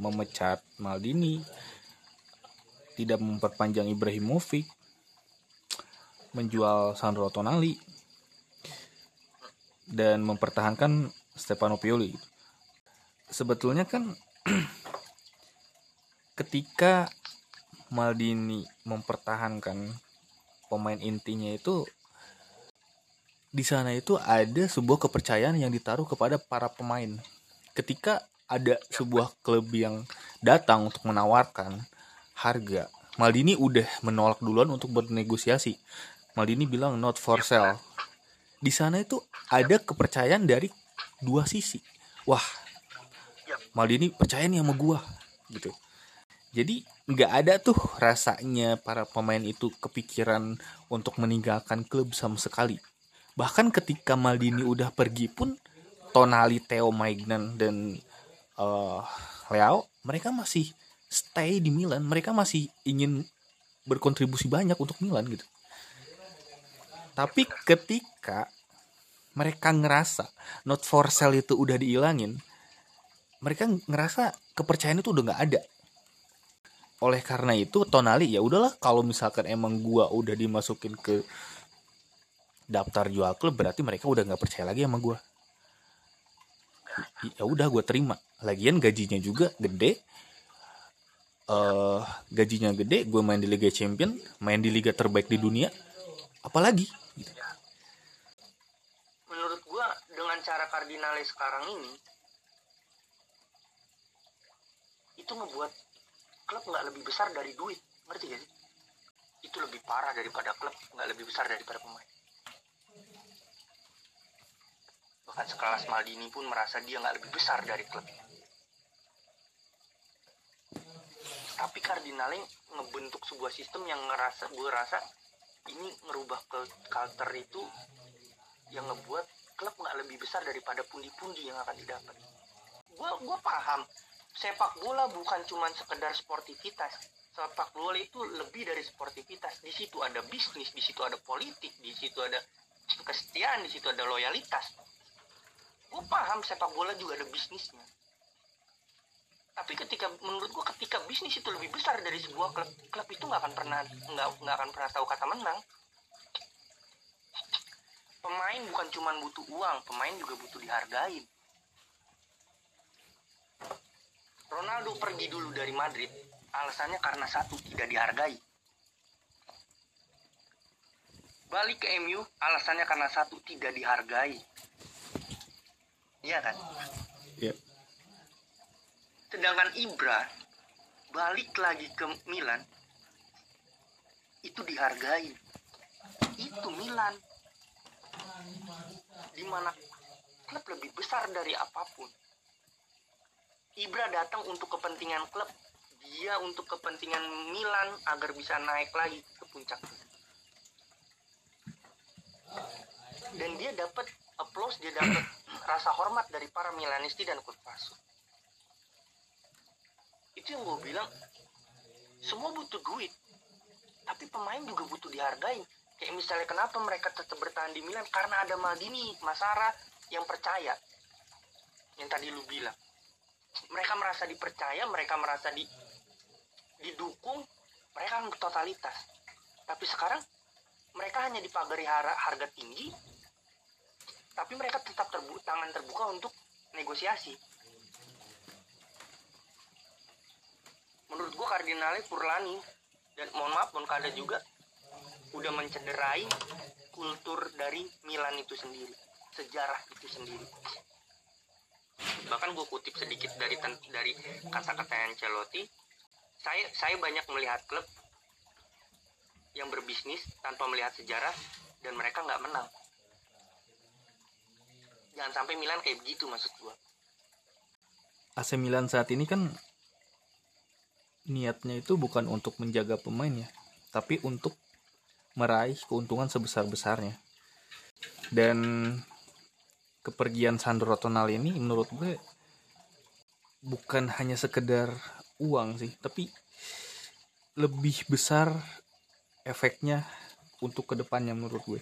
Speaker 1: memecat Maldini, tidak memperpanjang Ibrahimovic, menjual Sandro Tonali, dan mempertahankan Stefano Pioli. Sebetulnya kan ketika Maldini mempertahankan pemain intinya itu di sana itu ada sebuah kepercayaan yang ditaruh kepada para pemain. Ketika ada sebuah klub yang datang untuk menawarkan harga, Maldini udah menolak duluan untuk bernegosiasi. Maldini bilang not for sale. Di sana itu ada kepercayaan dari dua sisi. Wah, Maldini percaya nih sama gua gitu. Jadi nggak ada tuh rasanya para pemain itu kepikiran untuk meninggalkan klub sama sekali. Bahkan ketika Maldini udah pergi pun Tonali, Theo Maignan dan uh, Leo mereka masih stay di Milan. Mereka masih ingin berkontribusi banyak untuk Milan gitu. Tapi ketika mereka ngerasa not for sale itu udah diilangin mereka ngerasa kepercayaan itu udah nggak ada oleh karena itu Tonali ya udahlah kalau misalkan emang gua udah dimasukin ke daftar jual klub berarti mereka udah nggak percaya lagi sama gue ya udah gue terima. Lagian gajinya juga gede. Uh, gajinya gede gue main di Liga Champion main di liga terbaik di dunia. Apalagi? Gitu.
Speaker 2: menurut gue dengan cara kardinale sekarang ini itu ngebuat klub nggak lebih besar dari duit ngerti gak sih? Itu lebih parah daripada klub nggak lebih besar daripada pemain. Bahkan sekelas Maldini pun merasa dia nggak lebih besar dari klubnya tapi Cardinale ngebentuk sebuah sistem yang ngerasa gue rasa ini ngerubah ke culture itu yang ngebuat klub nggak lebih besar daripada pundi-pundi yang akan didapat. Gue gue paham sepak bola bukan cuma sekedar sportivitas. Sepak bola itu lebih dari sportivitas. Di situ ada bisnis di situ ada politik di situ ada kesetiaan di situ ada loyalitas. Gue paham sepak bola juga ada bisnisnya. Tapi ketika menurut gue ketika bisnis itu lebih besar dari sebuah klub klub itu nggak akan pernah nggak nggak akan pernah tahu kata menang. Pemain bukan cuma butuh uang pemain juga butuh dihargai Ronaldo pergi dulu dari Madrid alasannya karena satu tidak dihargai balik ke MU alasannya karena satu tidak dihargai Iya kan?
Speaker 1: Iya.
Speaker 2: Sedangkan Ibra balik lagi ke Milan itu dihargai. Itu Milan. Di mana klub lebih besar dari apa pun. Ibra datang untuk kepentingan klub, dia untuk kepentingan Milan agar bisa naik lagi ke puncak. Dan dia dapat applause, dia dapat rasa hormat dari para Milanisti dan Kutpasu. Itu yang gue bilang, semua butuh duit, tapi pemain juga butuh dihargai. Kayak misalnya kenapa mereka tetap bertahan di Milan karena ada Maldini, Masara yang percaya. Yang tadi lu bilang. Mereka merasa dipercaya, mereka merasa di didukung, mereka totalitas. Tapi sekarang mereka hanya dipagari harga tinggi, tapi mereka tetap terbu tangan terbuka untuk negosiasi menurut gua Cardinale Furlani dan mohon maaf Moncada juga udah mencederai kultur dari Milan itu sendiri sejarah itu sendiri bahkan gue kutip sedikit dari dari kata-kata Ancelotti saya saya banyak melihat klub yang berbisnis tanpa melihat sejarah dan mereka nggak menang jangan sampai Milan kayak begitu maksud gue
Speaker 1: AC Milan saat ini kan niatnya itu bukan untuk menjaga pemain ya, tapi untuk meraih keuntungan sebesar-besarnya. Dan kepergian Sandro Tonali ini menurut gue bukan hanya sekedar uang sih, tapi lebih besar efeknya untuk ke depannya menurut gue.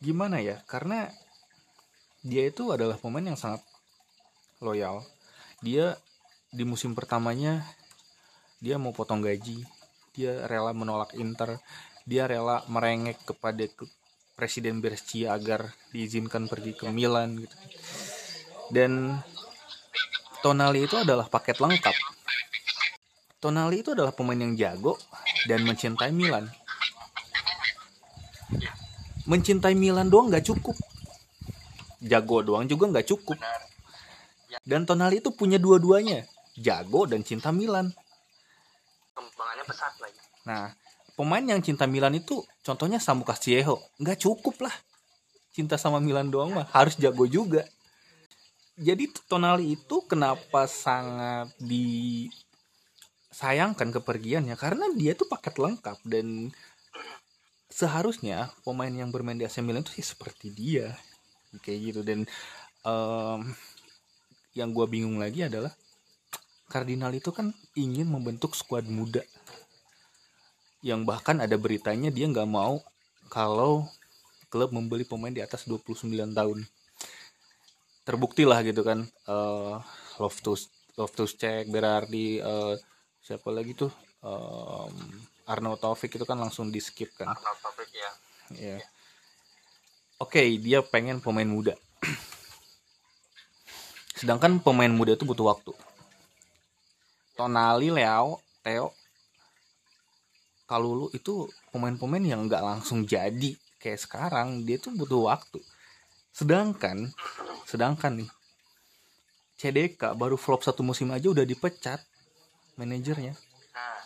Speaker 1: Gimana ya? Karena dia itu adalah pemain yang sangat loyal. Dia di musim pertamanya dia mau potong gaji, dia rela menolak Inter, dia rela merengek kepada ke- Presiden Brescia agar diizinkan pergi ke Milan gitu. Dan Tonali itu adalah paket lengkap. Tonali itu adalah pemain yang jago dan mencintai Milan. Mencintai Milan doang nggak cukup. Jago doang juga nggak cukup. Dan Tonali itu punya dua-duanya, jago dan cinta Milan.
Speaker 2: kembangannya pesat lagi
Speaker 1: Nah, pemain yang cinta Milan itu contohnya Samu Castillejo. Nggak cukup lah. Cinta sama Milan doang mah harus jago juga. Jadi Tonali itu kenapa sangat disayangkan kepergiannya karena dia tuh paket lengkap dan seharusnya pemain yang bermain di AC Milan itu sih seperti dia kayak gitu dan em, yang gua bingung lagi adalah Cardinal itu kan ingin membentuk skuad muda yang bahkan ada beritanya dia nggak mau kalau klub membeli pemain di atas 29 tahun. Terbukti lah gitu kan eh Loftus Loftus Check Berardi eh, siapa lagi tuh? Em, Arnaud Taufik itu kan langsung di skip kan.
Speaker 2: Arnold Taufik ya.
Speaker 1: Ya oke dia pengen pemain muda. Sedangkan pemain muda itu butuh waktu. Tonali Leo Theo Kalulu itu pemain-pemain yang nggak langsung jadi kayak sekarang dia tuh butuh waktu. Sedangkan sedangkan nih CDK baru flop satu musim aja udah dipecat manajernya.
Speaker 2: Nah,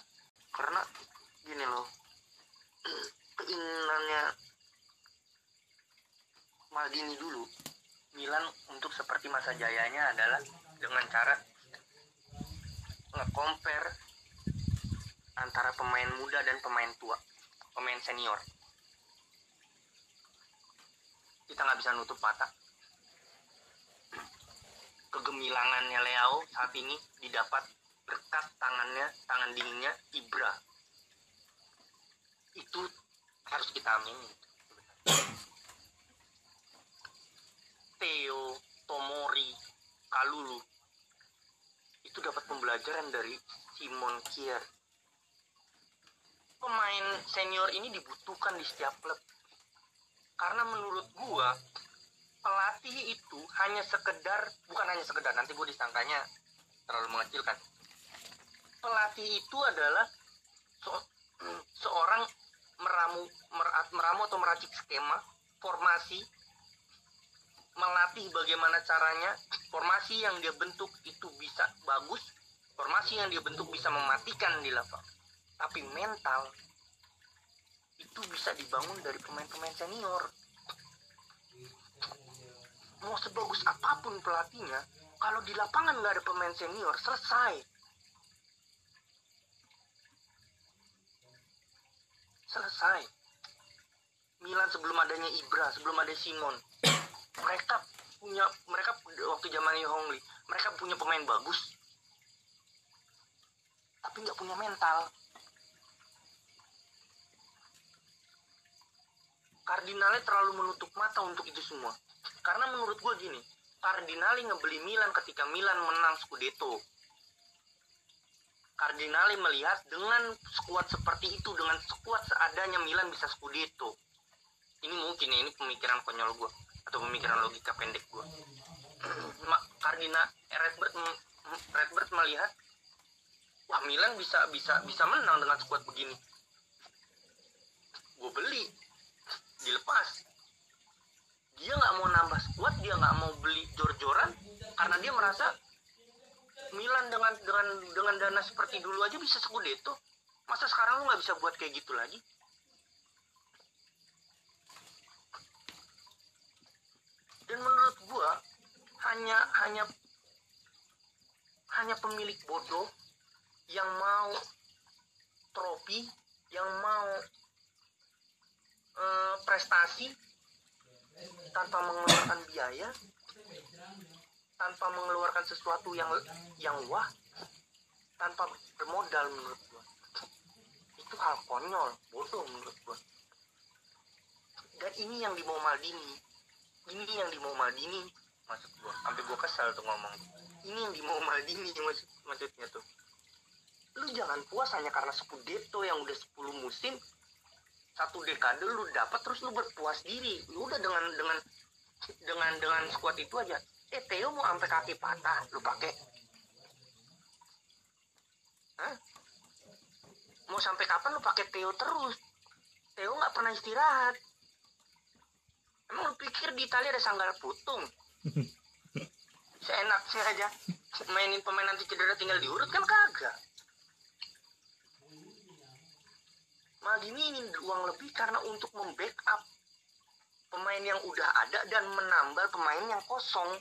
Speaker 2: karena gini loh, keinginannya Maldini dulu, Milan untuk seperti masa jayanya adalah dengan cara nge-compare antara pemain muda dan pemain tua, pemain senior. Kita nggak bisa nutup mata. Kegemilangannya Leo saat ini didapat berkat tangannya, tangan dinginnya Ibra. Itu harus kita amini. Theo, Tomori, Kalulu itu dapat pembelajaran dari Simon Kier. Pemain senior ini dibutuhkan di setiap klub. Karena menurut gua pelatih itu hanya sekedar bukan hanya sekedar nanti gua disangkanya terlalu mengecilkan pelatih itu adalah so- seorang meramu mer- meramu atau meracik skema formasi melatih bagaimana caranya formasi yang dia bentuk itu bisa bagus formasi yang dia bentuk bisa mematikan di lapangan tapi mental itu bisa dibangun dari pemain-pemain senior. Mau sebagus apa pun pelatihnya kalau di lapangan nggak ada pemain senior selesai. Selesai. Milan sebelum adanya Ibra sebelum ada Simon mereka punya mereka waktu zamannya Hongli mereka punya pemain bagus tapi nggak punya mental Cardinale terlalu menutup mata untuk itu semua. Karena menurut gue gini Cardinale ngebeli Milan ketika Milan menang Scudetto. Cardinale melihat dengan skuad seperti itu dengan skuad seadanya Milan bisa Scudetto. Ini mungkin ya, ini pemikiran konyol gue atau pemikiran logika pendek gue Cardinal Redbird Redbird melihat wah Milan bisa bisa bisa menang dengan skuad begini. Gue beli dilepas. Dia nggak mau nambah squad dia nggak mau beli jor-joran karena dia merasa Milan dengan dengan dengan dana seperti dulu aja bisa Scudetto masa sekarang lu nggak bisa buat kayak gitu lagi? Dan menurut gua hanya hanya hanya pemilik bodoh yang mau trofi yang mau eh, prestasi tanpa mengeluarkan biaya tanpa mengeluarkan sesuatu yang yang wah tanpa bermodal menurut gua. Itu hal konyol bodoh menurut gua. Dan ini yang dimau Maldini ini yang dimau Maldini maksud gua. Sampai gua kesal tuh ngomong. Ini yang dimau Maldini maksud maksudnya tuh. Lu jangan puas hanya karena Scudetto yang udah 10 musim satu dekade lu dapat terus lu berpuas diri. Lu udah dengan dengan dengan dengan squad itu aja. Eh Theo mau sampai kaki patah lu pakai. Hah? mau sampai kapan lu pakai Theo terus? Theo nggak pernah istirahat. Emang lu pikir di Italia ada sanggal putung? Seenak sih aja mainin pemain nanti cedera tinggal diurut kan kagak Maldini ingin uang lebih karena untuk membackup pemain yang udah ada dan menambal pemain yang kosong.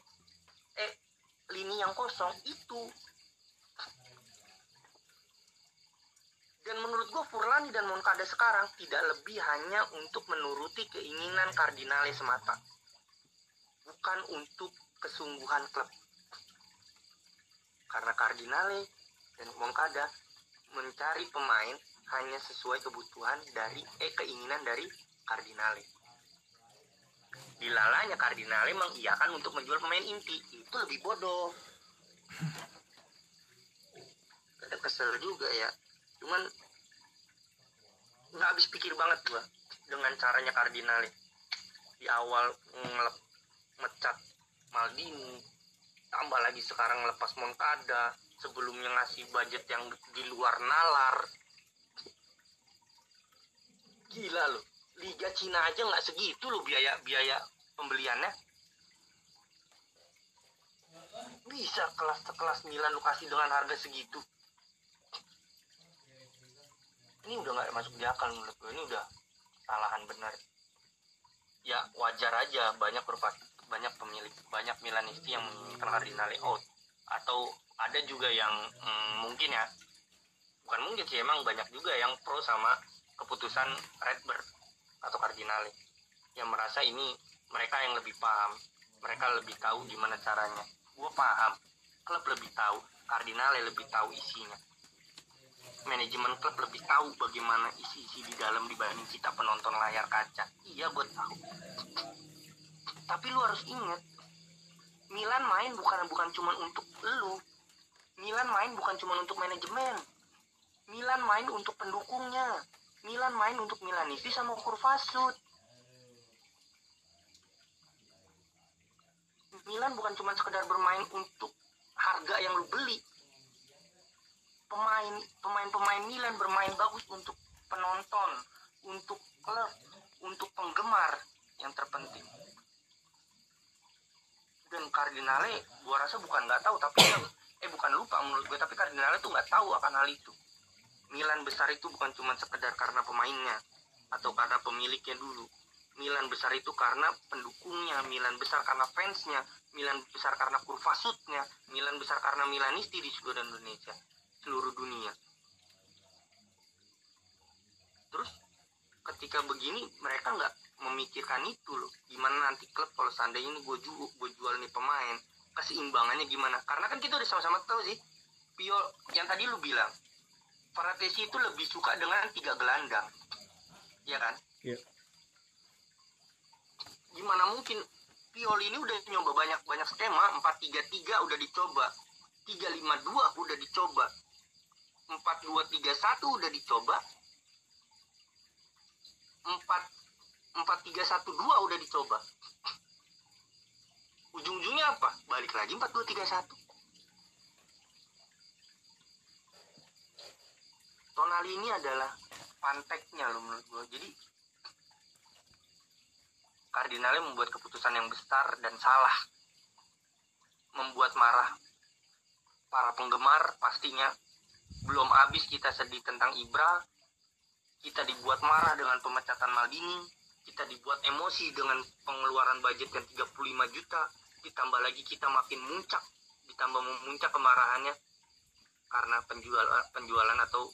Speaker 2: Eh, lini yang kosong itu. Dan menurut gue Furlani dan Moncada sekarang tidak lebih hanya untuk menuruti keinginan Cardinale semata. Bukan untuk kesungguhan klub. Karena Cardinale dan Moncada mencari pemain hanya sesuai kebutuhan dari eh keinginan dari Cardinale. Dilalanya Cardinale mengiyakan untuk menjual pemain inti itu lebih bodoh. Ada kesel juga ya. Cuman nggak habis pikir banget gua dengan caranya Cardinale di awal ngelep mecat Maldini tambah lagi sekarang lepas Moncada sebelumnya ngasih budget yang di luar nalar gila loh. Liga Cina aja nggak segitu loh biaya biaya pembeliannya. Bisa kelas sekelas Milan lu kasih dengan harga segitu. Ini udah nggak masuk di akal menurut gue ini udah salahan benar. Ya wajar aja banyak berpat banyak pemilik banyak Milanisti yang menginginkan Cardinale out atau ada juga yang mm, mungkin ya bukan mungkin sih emang banyak juga yang pro sama keputusan Redbird atau Cardinale yang merasa ini mereka yang lebih paham mereka lebih tahu gimana caranya. Gue paham klub lebih tahu Cardinale lebih tahu isinya. Manajemen klub lebih tahu bagaimana isi-isi di dalam dibanding kita penonton layar kaca. Iya gue tahu. Tapi lu harus ingat Milan main bukan bukan cuma untuk lu. Milan main bukan cuma untuk manajemen. Milan main untuk pendukungnya Milan main untuk Milanisti sama Kurvasut. Milan bukan cuma sekedar bermain untuk harga yang lu beli. Pemain pemain-pemain Milan bermain bagus untuk penonton, untuk klub, untuk penggemar yang terpenting. Dan Cardinale, gua rasa bukan nggak tahu, tapi eh bukan lupa menurut gue, tapi Cardinale tuh nggak tahu akan hal itu. Milan besar itu bukan cuma sekedar karena pemainnya atau karena pemiliknya dulu. Milan besar itu karena pendukungnya, Milan besar karena fansnya, Milan besar karena kurvasutnya, Milan besar karena Milanisti di seluruh Indonesia, seluruh dunia. Terus ketika begini mereka nggak memikirkan itu loh, gimana nanti klub kalau seandainya ini gue jual, gue jual nih pemain, keseimbangannya gimana? Karena kan kita udah sama-sama tahu sih, Pio yang tadi lu bilang, Paratesi itu lebih suka dengan tiga gelandang, ya kan?
Speaker 1: Iya.
Speaker 2: Gimana mungkin Pioli ini udah nyoba banyak banyak skema, 4-3-3 udah dicoba, 3-5-2 udah dicoba, 4-2-3-1 udah dicoba, 4 4-3-1-2 udah dicoba. Ujung-ujungnya apa? Balik lagi 4-2-3-1. Tonali ini adalah panteknya loh menurut gue. Jadi Cardinale membuat keputusan yang besar dan salah. Membuat marah para penggemar pastinya. Belum habis kita sedih tentang Ibra. Kita dibuat marah dengan pemecatan Maldini. Kita dibuat emosi dengan pengeluaran budget yang 35 juta. Ditambah lagi kita makin muncak. Ditambah memuncak kemarahannya karena penjual penjualan atau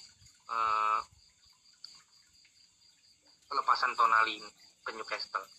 Speaker 2: eh, pelepasan Tonali ini ke.